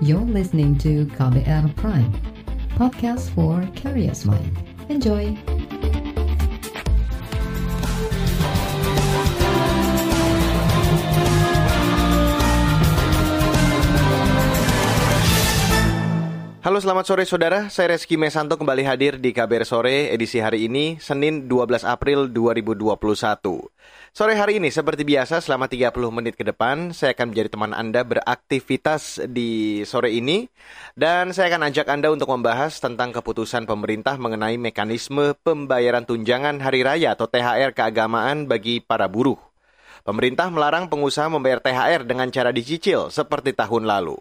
You're listening to KBR Prime, podcast for curious mind. Enjoy! Halo selamat sore saudara, saya Reski Mesanto kembali hadir di KBR Sore edisi hari ini, Senin 12 April 2021. Sore hari ini seperti biasa selama 30 menit ke depan, saya akan menjadi teman Anda beraktivitas di sore ini, dan saya akan ajak Anda untuk membahas tentang keputusan pemerintah mengenai mekanisme pembayaran tunjangan hari raya atau THR keagamaan bagi para buruh. Pemerintah melarang pengusaha membayar THR dengan cara dicicil seperti tahun lalu.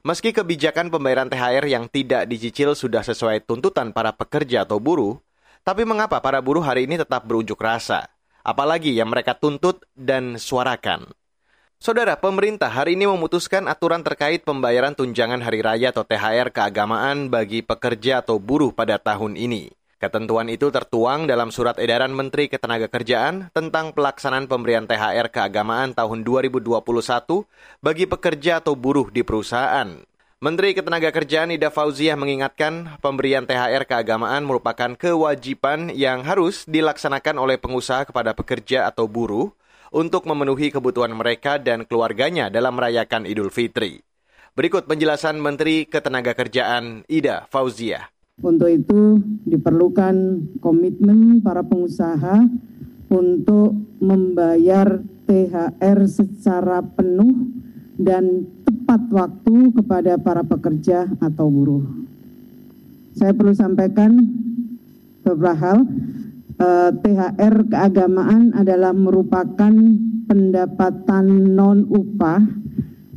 Meski kebijakan pembayaran THR yang tidak dicicil sudah sesuai tuntutan para pekerja atau buruh, tapi mengapa para buruh hari ini tetap berunjuk rasa? Apalagi yang mereka tuntut dan suarakan. Saudara, pemerintah hari ini memutuskan aturan terkait pembayaran tunjangan hari raya atau THR keagamaan bagi pekerja atau buruh pada tahun ini. Ketentuan itu tertuang dalam surat edaran Menteri Ketenagakerjaan tentang pelaksanaan pemberian THR keagamaan tahun 2021 bagi pekerja atau buruh di perusahaan. Menteri Ketenagakerjaan Ida Fauziah mengingatkan pemberian THR keagamaan merupakan kewajiban yang harus dilaksanakan oleh pengusaha kepada pekerja atau buruh untuk memenuhi kebutuhan mereka dan keluarganya dalam merayakan Idul Fitri. Berikut penjelasan Menteri Ketenagakerjaan Ida Fauziah. Untuk itu diperlukan komitmen para pengusaha untuk membayar THR secara penuh dan tepat waktu kepada para pekerja atau buruh. Saya perlu sampaikan beberapa hal. Eh, THR keagamaan adalah merupakan pendapatan non upah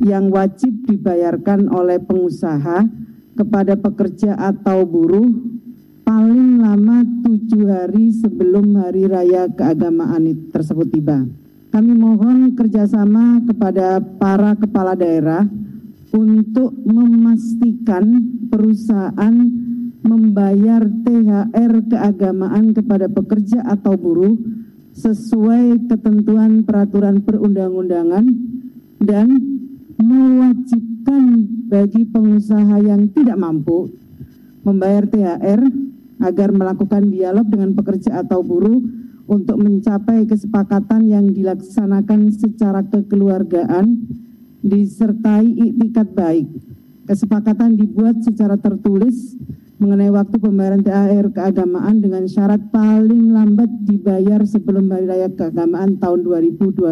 yang wajib dibayarkan oleh pengusaha kepada pekerja atau buruh paling lama tujuh hari sebelum hari raya keagamaan tersebut tiba. Kami mohon kerjasama kepada para kepala daerah untuk memastikan perusahaan membayar THR keagamaan kepada pekerja atau buruh sesuai ketentuan peraturan perundang-undangan dan mewajibkan bagi pengusaha yang tidak mampu membayar THR agar melakukan dialog dengan pekerja atau buruh untuk mencapai kesepakatan yang dilaksanakan secara kekeluargaan disertai iktikat baik. Kesepakatan dibuat secara tertulis mengenai waktu pembayaran THR keagamaan dengan syarat paling lambat dibayar sebelum hari raya keagamaan tahun 2021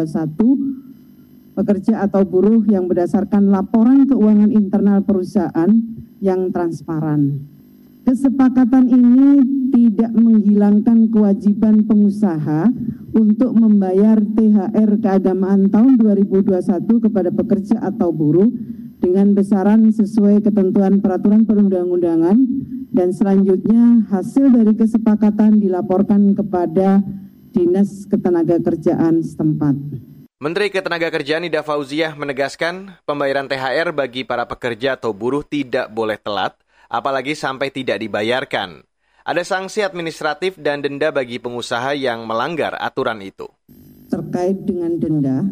pekerja atau buruh yang berdasarkan laporan keuangan internal perusahaan yang transparan. Kesepakatan ini tidak menghilangkan kewajiban pengusaha untuk membayar THR keagamaan tahun 2021 kepada pekerja atau buruh dengan besaran sesuai ketentuan peraturan perundang-undangan dan selanjutnya hasil dari kesepakatan dilaporkan kepada Dinas Ketenagakerjaan setempat. Menteri Ketenagakerjaan Ida Fauziah menegaskan pembayaran THR bagi para pekerja atau buruh tidak boleh telat, apalagi sampai tidak dibayarkan. Ada sanksi administratif dan denda bagi pengusaha yang melanggar aturan itu. Terkait dengan denda,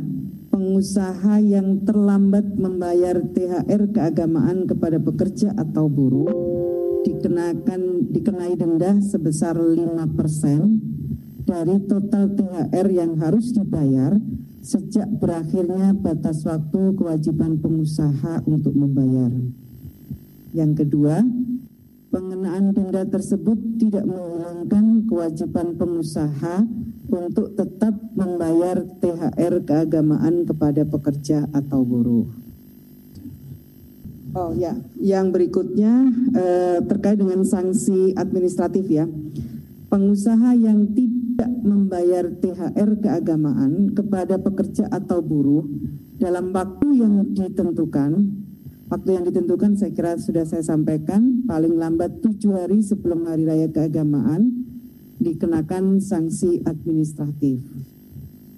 pengusaha yang terlambat membayar THR keagamaan kepada pekerja atau buruh dikenakan dikenai denda sebesar 5% dari total THR yang harus dibayar sejak berakhirnya batas waktu kewajiban pengusaha untuk membayar. Yang kedua, pengenaan denda tersebut tidak menghilangkan kewajiban pengusaha untuk tetap membayar THR keagamaan kepada pekerja atau buruh. Oh ya, yang berikutnya eh, terkait dengan sanksi administratif ya. Pengusaha yang tidak membayar THR keagamaan kepada pekerja atau buruh dalam waktu yang ditentukan, waktu yang ditentukan saya kira sudah saya sampaikan, paling lambat tujuh hari sebelum hari raya keagamaan dikenakan sanksi administratif.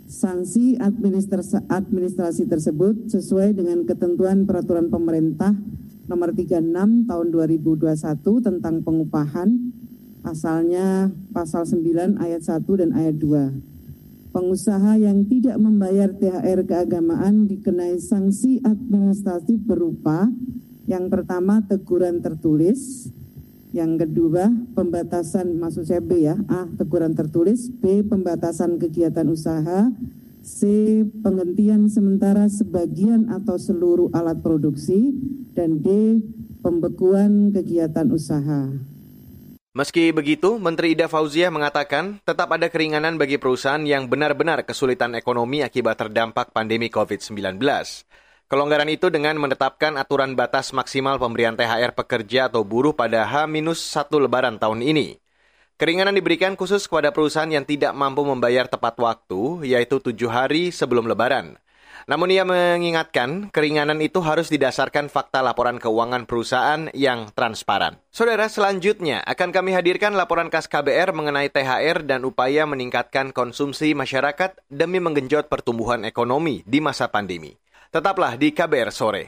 Sanksi administrasi, administrasi tersebut sesuai dengan ketentuan peraturan pemerintah nomor 36 tahun 2021 tentang pengupahan Pasalnya pasal 9 ayat 1 dan ayat 2. Pengusaha yang tidak membayar THR keagamaan dikenai sanksi administratif berupa Yang pertama teguran tertulis, yang kedua pembatasan maksud saya B ya, A teguran tertulis, B pembatasan kegiatan usaha, C. Penghentian sementara sebagian atau seluruh alat produksi dan D. Pembekuan kegiatan usaha. Meski begitu, Menteri Ida Fauzia mengatakan tetap ada keringanan bagi perusahaan yang benar-benar kesulitan ekonomi akibat terdampak pandemi COVID-19. Kelonggaran itu dengan menetapkan aturan batas maksimal pemberian THR pekerja atau buruh pada H-1 lebaran tahun ini. Keringanan diberikan khusus kepada perusahaan yang tidak mampu membayar tepat waktu, yaitu tujuh hari sebelum lebaran. Namun ia mengingatkan, keringanan itu harus didasarkan fakta laporan keuangan perusahaan yang transparan. Saudara, selanjutnya akan kami hadirkan laporan KAS KBR mengenai THR dan upaya meningkatkan konsumsi masyarakat demi menggenjot pertumbuhan ekonomi di masa pandemi. Tetaplah di KBR Sore.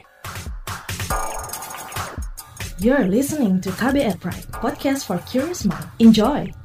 You're listening to KBR Pride, podcast for curious mind. Enjoy!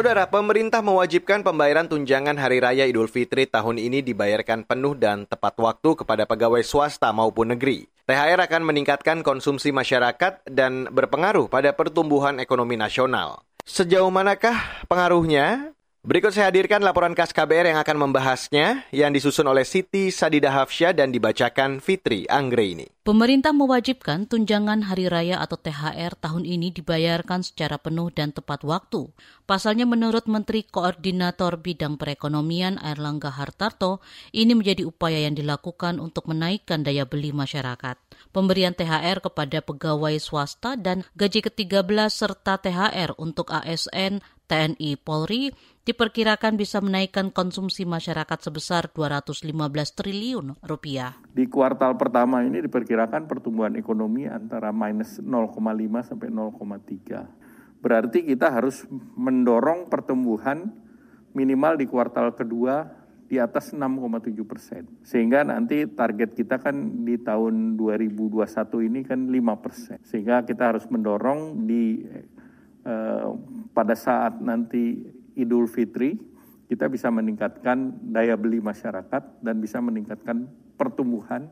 Saudara, pemerintah mewajibkan pembayaran tunjangan Hari Raya Idul Fitri tahun ini dibayarkan penuh dan tepat waktu kepada pegawai swasta maupun negeri. THR akan meningkatkan konsumsi masyarakat dan berpengaruh pada pertumbuhan ekonomi nasional. Sejauh manakah pengaruhnya? Berikut saya hadirkan laporan khas KBR yang akan membahasnya, yang disusun oleh Siti Sadida Hafsyah dan dibacakan Fitri Anggreni. Pemerintah mewajibkan tunjangan hari raya atau THR tahun ini dibayarkan secara penuh dan tepat waktu. Pasalnya menurut Menteri Koordinator Bidang Perekonomian Airlangga Hartarto, ini menjadi upaya yang dilakukan untuk menaikkan daya beli masyarakat. Pemberian THR kepada pegawai swasta dan gaji ke-13 serta THR untuk ASN, TNI Polri diperkirakan bisa menaikkan konsumsi masyarakat sebesar 215 triliun rupiah. Di kuartal pertama ini diperkirakan pertumbuhan ekonomi antara minus 0,5 sampai 0,3. Berarti kita harus mendorong pertumbuhan minimal di kuartal kedua di atas 6,7 persen. Sehingga nanti target kita kan di tahun 2021 ini kan 5 persen. Sehingga kita harus mendorong di Eh, pada saat nanti Idul Fitri kita bisa meningkatkan daya beli masyarakat dan bisa meningkatkan pertumbuhan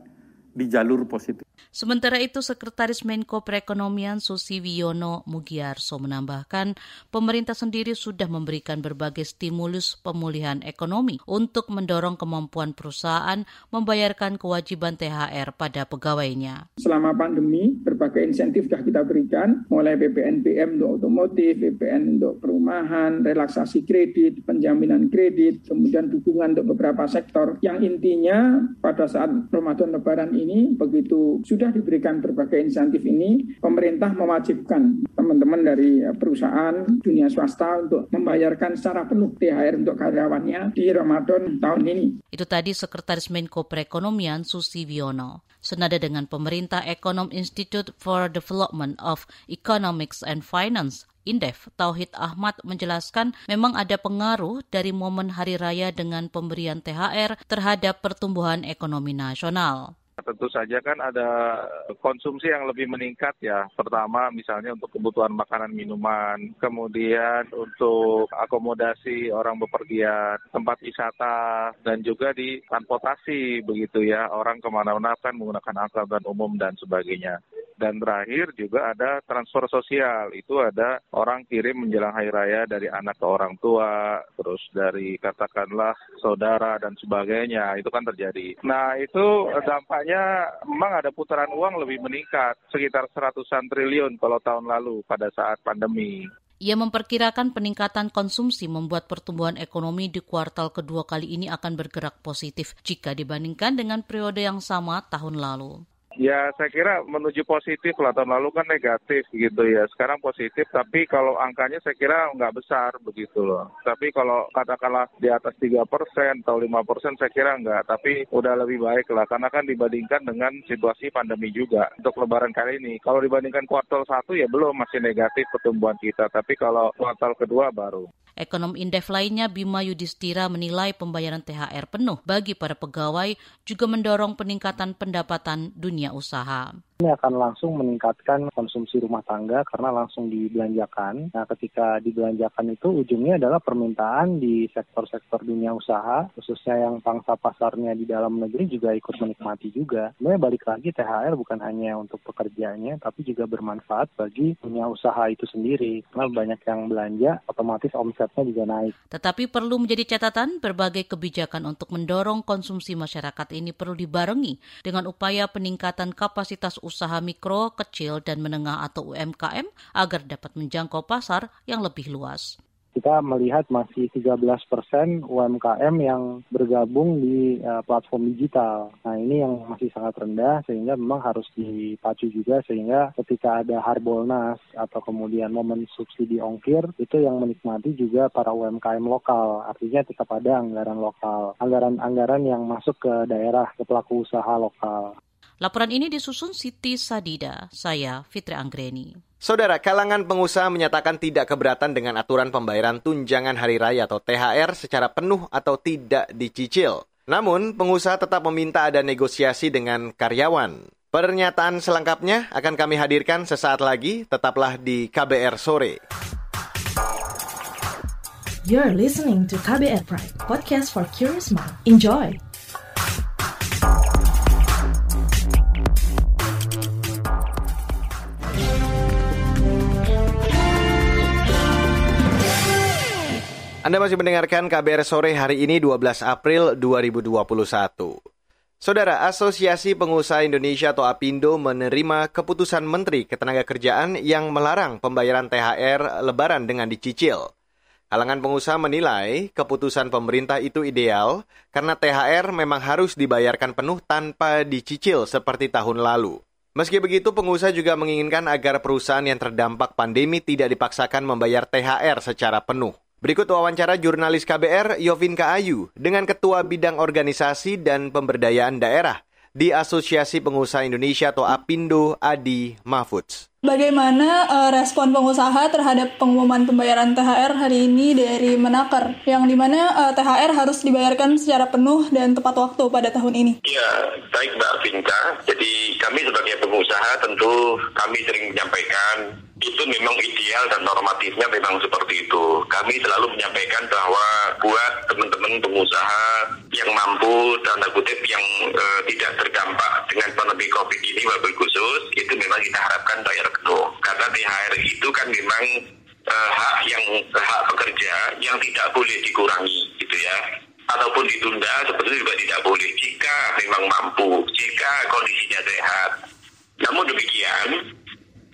di jalur positif. Sementara itu, Sekretaris Menko Perekonomian Susi Wiono Mugiarso menambahkan, pemerintah sendiri sudah memberikan berbagai stimulus pemulihan ekonomi untuk mendorong kemampuan perusahaan membayarkan kewajiban THR pada pegawainya. Selama pandemi, berbagai insentif sudah kita berikan, mulai BPNBM untuk otomotif, BPN untuk perumahan, relaksasi kredit, penjaminan kredit, kemudian dukungan untuk beberapa sektor. Yang intinya pada saat Ramadan Lebaran ini, begitu sudah diberikan berbagai insentif ini, pemerintah mewajibkan teman-teman dari perusahaan dunia swasta untuk membayarkan secara penuh THR untuk karyawannya di Ramadan tahun ini. Itu tadi Sekretaris Menko Perekonomian Susi Wiono. Senada dengan pemerintah Ekonom Institute for Development of Economics and Finance Indef Tauhid Ahmad menjelaskan memang ada pengaruh dari momen hari raya dengan pemberian THR terhadap pertumbuhan ekonomi nasional. Tentu saja kan ada konsumsi yang lebih meningkat ya. Pertama misalnya untuk kebutuhan makanan minuman, kemudian untuk akomodasi orang bepergian, tempat wisata, dan juga di transportasi begitu ya. Orang ke mana-mana kan menggunakan angkutan umum dan sebagainya. Dan terakhir juga ada transfer sosial. Itu ada orang kirim menjelang hari raya dari anak ke orang tua, terus dari katakanlah saudara dan sebagainya. Itu kan terjadi. Nah itu dampaknya memang ada putaran uang lebih meningkat. Sekitar seratusan triliun kalau tahun lalu pada saat pandemi. Ia memperkirakan peningkatan konsumsi membuat pertumbuhan ekonomi di kuartal kedua kali ini akan bergerak positif jika dibandingkan dengan periode yang sama tahun lalu. Ya, saya kira menuju positif lah. Tahun lalu kan negatif gitu ya. Sekarang positif, tapi kalau angkanya saya kira nggak besar begitu loh. Tapi kalau katakanlah di atas 3 persen atau 5 persen saya kira nggak. Tapi udah lebih baik lah. Karena kan dibandingkan dengan situasi pandemi juga untuk lebaran kali ini. Kalau dibandingkan kuartal satu ya belum masih negatif pertumbuhan kita. Tapi kalau kuartal kedua baru. Ekonom Indef lainnya Bima Yudhistira menilai pembayaran THR penuh bagi para pegawai juga mendorong peningkatan pendapatan dunia usaha. Ini akan langsung meningkatkan konsumsi rumah tangga karena langsung dibelanjakan. Nah, ketika dibelanjakan itu ujungnya adalah permintaan di sektor-sektor dunia usaha, khususnya yang pangsa pasarnya di dalam negeri juga ikut menikmati juga. Sebenarnya balik lagi THR bukan hanya untuk pekerjanya, tapi juga bermanfaat bagi dunia usaha itu sendiri. Karena banyak yang belanja, otomatis omsetnya juga naik. Tetapi perlu menjadi catatan, berbagai kebijakan untuk mendorong konsumsi masyarakat ini perlu dibarengi dengan upaya peningkatan kapasitas mikro, kecil, dan menengah atau UMKM agar dapat menjangkau pasar yang lebih luas kita melihat masih 13 persen UMKM yang bergabung di uh, platform digital. Nah ini yang masih sangat rendah sehingga memang harus dipacu juga sehingga ketika ada harbolnas atau kemudian momen subsidi ongkir itu yang menikmati juga para UMKM lokal. Artinya tetap ada anggaran lokal, anggaran-anggaran yang masuk ke daerah, ke pelaku usaha lokal. Laporan ini disusun Siti Sadida, saya Fitri Anggreni. Saudara, kalangan pengusaha menyatakan tidak keberatan dengan aturan pembayaran tunjangan hari raya atau THR secara penuh atau tidak dicicil. Namun, pengusaha tetap meminta ada negosiasi dengan karyawan. Pernyataan selengkapnya akan kami hadirkan sesaat lagi, tetaplah di KBR Sore. You're listening to KBR Pride, podcast for curious mind. Enjoy! Anda masih mendengarkan KBR sore hari ini 12 April 2021. Saudara, Asosiasi Pengusaha Indonesia atau APindo menerima keputusan Menteri Ketenagakerjaan yang melarang pembayaran THR lebaran dengan dicicil. Kalangan pengusaha menilai keputusan pemerintah itu ideal karena THR memang harus dibayarkan penuh tanpa dicicil seperti tahun lalu. Meski begitu, pengusaha juga menginginkan agar perusahaan yang terdampak pandemi tidak dipaksakan membayar THR secara penuh. Berikut wawancara jurnalis KBR Yovinka Ayu dengan Ketua Bidang Organisasi dan Pemberdayaan Daerah di Asosiasi Pengusaha Indonesia atau APindo Adi Mahfudz. Bagaimana uh, respon pengusaha terhadap pengumuman pembayaran THR hari ini dari Menaker, yang di mana uh, eh, THR harus dibayarkan secara penuh dan tepat waktu pada tahun ini? Ya, baik Mbak Vinka. Jadi kami sebagai pengusaha tentu kami sering menyampaikan itu memang ideal dan normatifnya memang seperti itu. Kami selalu menyampaikan bahwa buat teman-teman pengusaha yang mampu tanda kutip yang e, tidak terdampak dengan pandemi COVID ini wabil khusus itu memang kita harapkan bayar penuh karena THR itu kan memang e, hak yang hak pekerja yang tidak boleh dikurangi gitu ya ataupun ditunda sebetulnya juga tidak boleh jika memang mampu jika kondisinya sehat. Namun demikian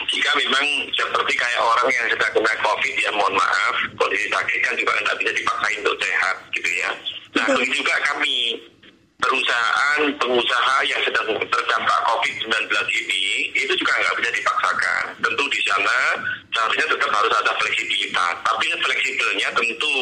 jika memang seperti kayak orang yang sedang kena COVID ya mohon maaf kondisi sakit kan juga tidak bisa dipaksain untuk sehat gitu ya. Nah begitu juga kami perusahaan pengusaha yang sedang terdampak COVID-19 ini itu juga nggak bisa dipaksakan. Tentu di sana seharusnya tetap harus ada fleksibilitas. Tapi fleksibelnya tentu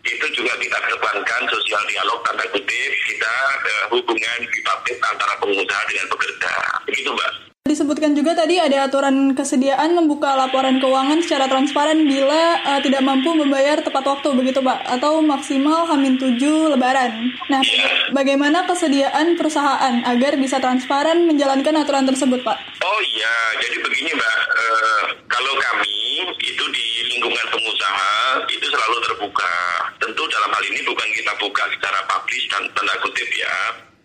itu juga kita kedepankan sosial dialog tanda kutip kita uh, hubungan bipartit antara pengusaha dengan pekerja. Begitu Mbak. Disebutkan juga tadi ada aturan kesediaan membuka laporan keuangan secara transparan bila uh, tidak mampu membayar tepat waktu begitu Pak atau maksimal Hamin 7 lebaran. Nah, bagaimana kesediaan perusahaan agar bisa transparan menjalankan aturan tersebut Pak? Oh iya, jadi begini Mbak, uh, kalau kami itu di lingkungan pengusaha itu selalu terbuka. Tentu dalam hal ini bukan kita buka secara publis dan tanda kutip ya,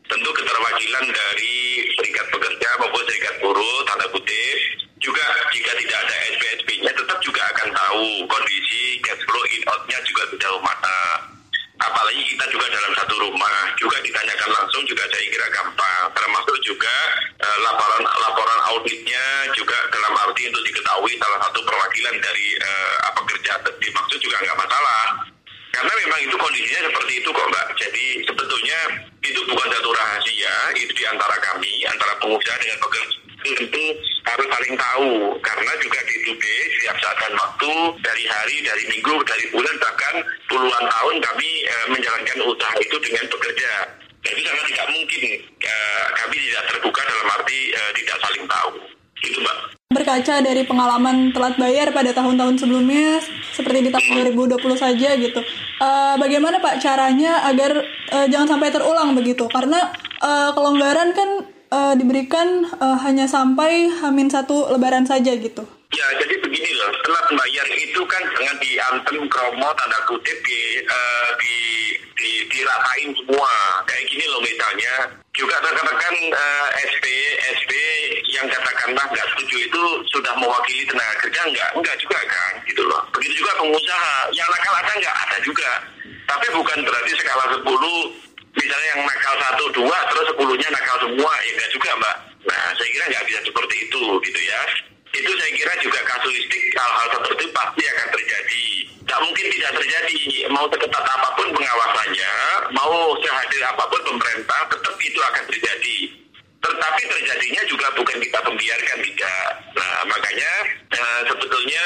tentu keterwakilan dari serikat pekerja maupun serikat buruh tanda kutip. Juga jika tidak ada SPSP-nya tetap juga akan tahu kondisi cash flow in out-nya juga sejauh mana apalagi kita juga dalam satu rumah. Juga ditanyakan langsung juga saya kira gampang. Termasuk juga uh, laporan laporan auditnya juga dalam arti untuk diketahui salah satu perwakilan dari uh, pekerja dimaksud juga nggak masalah karena memang itu kondisinya seperti itu kok mbak jadi sebetulnya itu bukan satu rahasia, itu di antara kami, antara pengusaha dengan pekerja itu harus saling tahu karena juga di 2 setiap saat dan waktu dari hari, dari minggu, dari bulan bahkan puluhan tahun kami e, menjalankan usaha itu dengan pekerja. Jadi sangat tidak mungkin e, kami tidak terbuka dalam arti e, tidak saling tahu. Itu mbak. Berkaca dari pengalaman telat bayar pada tahun-tahun sebelumnya seperti di tahun 2020 saja gitu. Uh, bagaimana Pak caranya agar uh, jangan sampai terulang begitu? Karena uh, kelonggaran kan uh, diberikan uh, hanya sampai hamin satu lebaran saja gitu. Ya, jadi begini loh, telat bayar itu kan jangan diantem kromo tanda kutip di, uh, di, di diratain semua. Kayak gini loh misalnya, juga rekan-rekan uh, SP, SP yang katakanlah nggak setuju itu sudah mewakili tenaga kerja nggak? Nggak juga kan, gitu loh. Begitu juga pengusaha, yang nakal ada nggak? Ada juga. Tapi bukan berarti skala 10 misalnya yang nakal satu dua terus sepuluhnya nakal semua ya enggak juga mbak nah saya kira nggak bisa seperti itu gitu ya itu saya kira juga kasuistik hal-hal seperti itu pasti akan terjadi tidak mungkin tidak terjadi mau seketat apa pun pengawasannya mau sehadir apa pun pemerintah tetap itu akan terjadi tetapi terjadinya juga bukan kita membiarkan tidak. Nah makanya uh, sebetulnya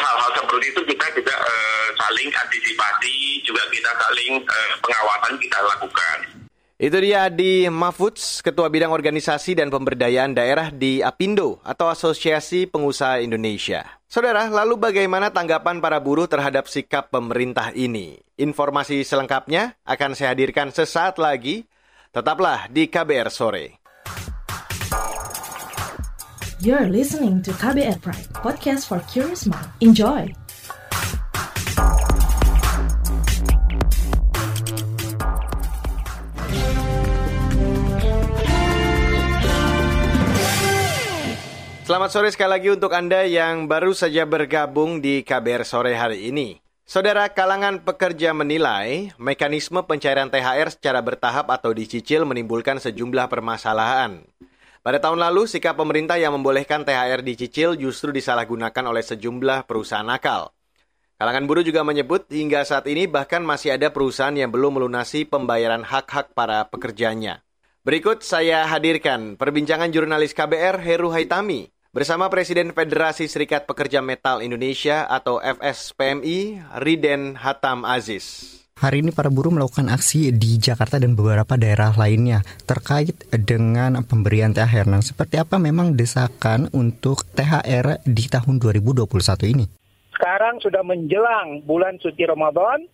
hal-hal seperti itu kita juga uh, saling antisipasi, juga kita saling uh, pengawasan kita lakukan. Itu dia di Mafuds, Ketua Bidang Organisasi dan Pemberdayaan Daerah di APindo atau Asosiasi Pengusaha Indonesia. Saudara, lalu bagaimana tanggapan para buruh terhadap sikap pemerintah ini? Informasi selengkapnya akan saya hadirkan sesaat lagi. Tetaplah di KBR Sore. You're listening to KBR Pride, podcast for curious mind. Enjoy! Selamat sore sekali lagi untuk Anda yang baru saja bergabung di KBR sore hari ini. Saudara kalangan pekerja menilai mekanisme pencairan THR secara bertahap atau dicicil menimbulkan sejumlah permasalahan. Pada tahun lalu, sikap pemerintah yang membolehkan THR dicicil justru disalahgunakan oleh sejumlah perusahaan nakal. Kalangan buruh juga menyebut hingga saat ini bahkan masih ada perusahaan yang belum melunasi pembayaran hak-hak para pekerjanya. Berikut saya hadirkan perbincangan jurnalis KBR Heru Haitami bersama Presiden Federasi Serikat Pekerja Metal Indonesia atau FSPMI Riden Hatam Aziz. Hari ini para buruh melakukan aksi di Jakarta dan beberapa daerah lainnya terkait dengan pemberian THR. Nah, seperti apa memang desakan untuk THR di tahun 2021 ini? Sekarang sudah menjelang bulan suci Ramadan,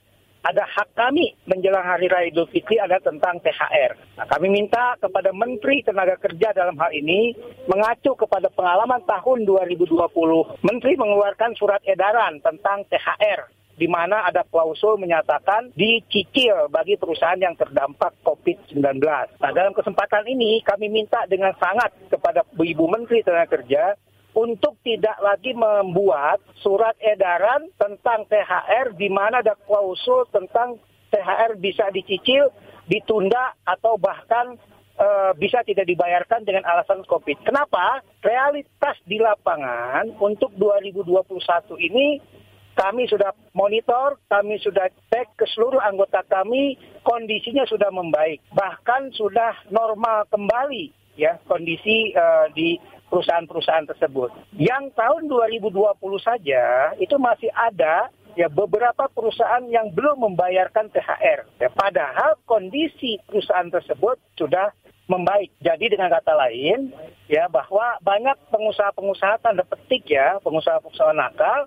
ada hak kami menjelang Hari Raya Idul Fitri ada tentang THR. Nah, kami minta kepada Menteri Tenaga Kerja dalam hal ini mengacu kepada pengalaman tahun 2020. Menteri mengeluarkan surat edaran tentang THR di mana ada klausul menyatakan dicicil bagi perusahaan yang terdampak COVID-19. Nah, dalam kesempatan ini kami minta dengan sangat kepada Ibu Menteri Tenaga Kerja untuk tidak lagi membuat surat edaran tentang THR di mana ada klausul tentang THR bisa dicicil, ditunda atau bahkan uh, bisa tidak dibayarkan dengan alasan COVID. Kenapa? Realitas di lapangan untuk 2021 ini kami sudah monitor, kami sudah cek ke seluruh anggota kami, kondisinya sudah membaik. Bahkan sudah normal kembali ya kondisi uh, di perusahaan-perusahaan tersebut. Yang tahun 2020 saja itu masih ada ya beberapa perusahaan yang belum membayarkan THR. Ya, padahal kondisi perusahaan tersebut sudah membaik. Jadi dengan kata lain, ya bahwa banyak pengusaha-pengusaha tanda petik ya, pengusaha-pengusaha nakal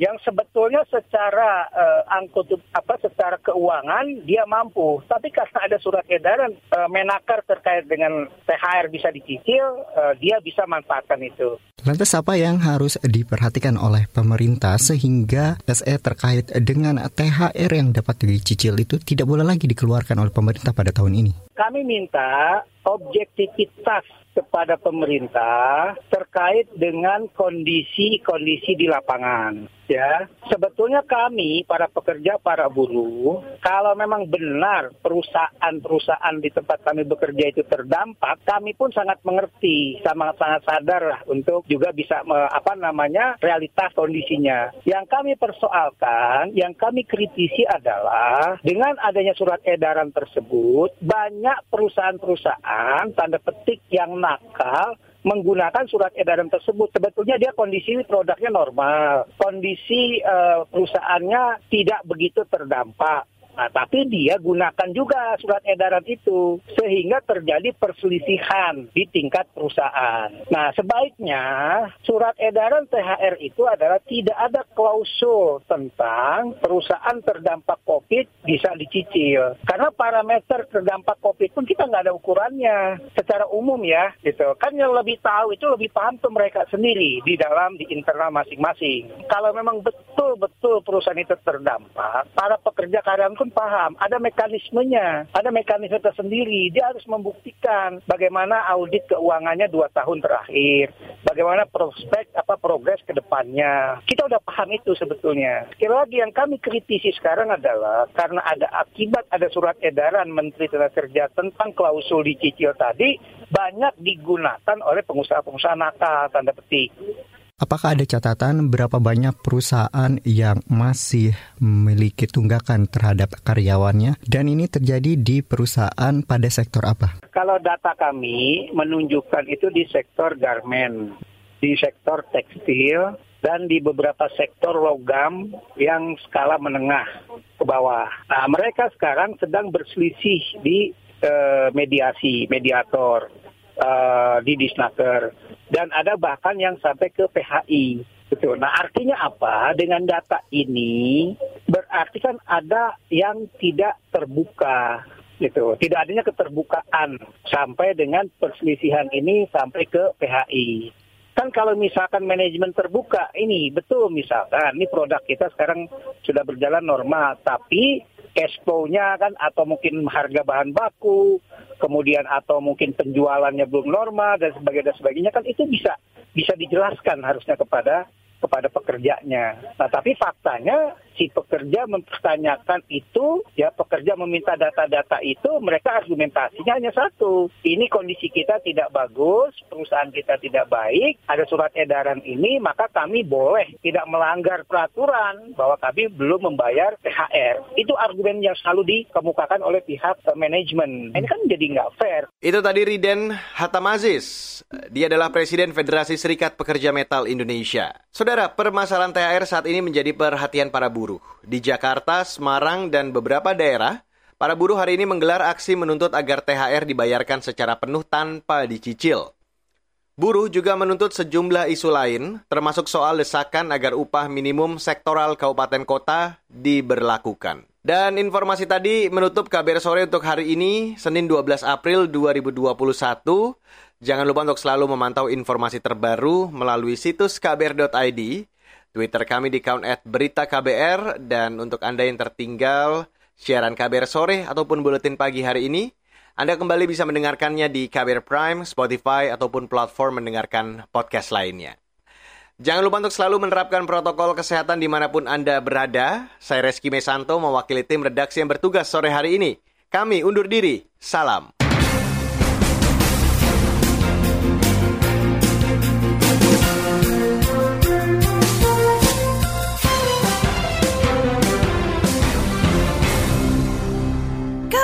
yang sebetulnya secara uh, angkut apa secara keuangan dia mampu tapi karena ada surat edaran uh, menaker terkait dengan THR bisa dicicil uh, dia bisa manfaatkan itu. Lantas apa yang harus diperhatikan oleh pemerintah sehingga SE terkait dengan THR yang dapat dicicil itu tidak boleh lagi dikeluarkan oleh pemerintah pada tahun ini? Kami minta objektivitas kepada pemerintah terkait dengan kondisi-kondisi di lapangan. Ya, sebetulnya kami para pekerja, para buruh, kalau memang benar perusahaan-perusahaan di tempat kami bekerja itu terdampak, kami pun sangat mengerti, sangat sangat sadar lah untuk juga bisa apa namanya realitas kondisinya. Yang kami persoalkan, yang kami kritisi adalah dengan adanya surat edaran tersebut, banyak perusahaan-perusahaan tanda petik yang nakal menggunakan surat edaran tersebut. Sebetulnya dia kondisi produknya normal, kondisi uh, perusahaannya tidak begitu terdampak. Nah, tapi dia gunakan juga surat edaran itu sehingga terjadi perselisihan di tingkat perusahaan. Nah, sebaiknya surat edaran THR itu adalah tidak ada klausul tentang perusahaan terdampak COVID bisa dicicil. Karena parameter terdampak COVID pun kita nggak ada ukurannya secara umum ya, gitu. Kan yang lebih tahu itu lebih paham tuh mereka sendiri di dalam di internal masing-masing. Kalau memang betul-betul perusahaan itu terdampak, para pekerja karyawan pun paham, ada mekanismenya, ada mekanisme tersendiri. Dia harus membuktikan bagaimana audit keuangannya dua tahun terakhir, bagaimana prospek apa progres ke depannya. Kita udah paham itu sebetulnya. Sekali lagi yang kami kritisi sekarang adalah karena ada akibat ada surat edaran Menteri Tenaga Kerja tentang klausul dicicil tadi banyak digunakan oleh pengusaha-pengusaha nakal tanda petik. Apakah ada catatan berapa banyak perusahaan yang masih memiliki tunggakan terhadap karyawannya dan ini terjadi di perusahaan pada sektor apa? Kalau data kami menunjukkan itu di sektor garment, di sektor tekstil, dan di beberapa sektor logam yang skala menengah ke bawah. Nah, mereka sekarang sedang berselisih di uh, mediasi, mediator uh, di Disnaker dan ada bahkan yang sampai ke PHI. Gitu. Nah artinya apa? Dengan data ini berarti kan ada yang tidak terbuka gitu. Tidak adanya keterbukaan sampai dengan perselisihan ini sampai ke PHI. Kan kalau misalkan manajemen terbuka, ini betul misalkan, ini produk kita sekarang sudah berjalan normal, tapi cash flow-nya kan atau mungkin harga bahan baku, kemudian atau mungkin penjualannya belum normal dan sebagainya dan sebagainya kan itu bisa bisa dijelaskan harusnya kepada kepada pekerjanya. Nah, tapi faktanya si pekerja mempertanyakan itu, ya pekerja meminta data-data itu, mereka argumentasinya hanya satu. Ini kondisi kita tidak bagus, perusahaan kita tidak baik, ada surat edaran ini, maka kami boleh tidak melanggar peraturan bahwa kami belum membayar THR. Itu argumen yang selalu dikemukakan oleh pihak uh, manajemen. Ini kan jadi nggak fair. Itu tadi Riden Hatamazis. Dia adalah Presiden Federasi Serikat Pekerja Metal Indonesia. Saudara, permasalahan THR saat ini menjadi perhatian para buruh buruh. Di Jakarta, Semarang, dan beberapa daerah, para buruh hari ini menggelar aksi menuntut agar THR dibayarkan secara penuh tanpa dicicil. Buruh juga menuntut sejumlah isu lain, termasuk soal desakan agar upah minimum sektoral kabupaten kota diberlakukan. Dan informasi tadi menutup kabar sore untuk hari ini, Senin 12 April 2021. Jangan lupa untuk selalu memantau informasi terbaru melalui situs kbr.id Twitter kami di account at berita KBR dan untuk Anda yang tertinggal siaran KBR sore ataupun buletin pagi hari ini, Anda kembali bisa mendengarkannya di KBR Prime, Spotify, ataupun platform mendengarkan podcast lainnya. Jangan lupa untuk selalu menerapkan protokol kesehatan di mana pun Anda berada. Saya Reski Mesanto mewakili tim redaksi yang bertugas sore hari ini. Kami undur diri. Salam.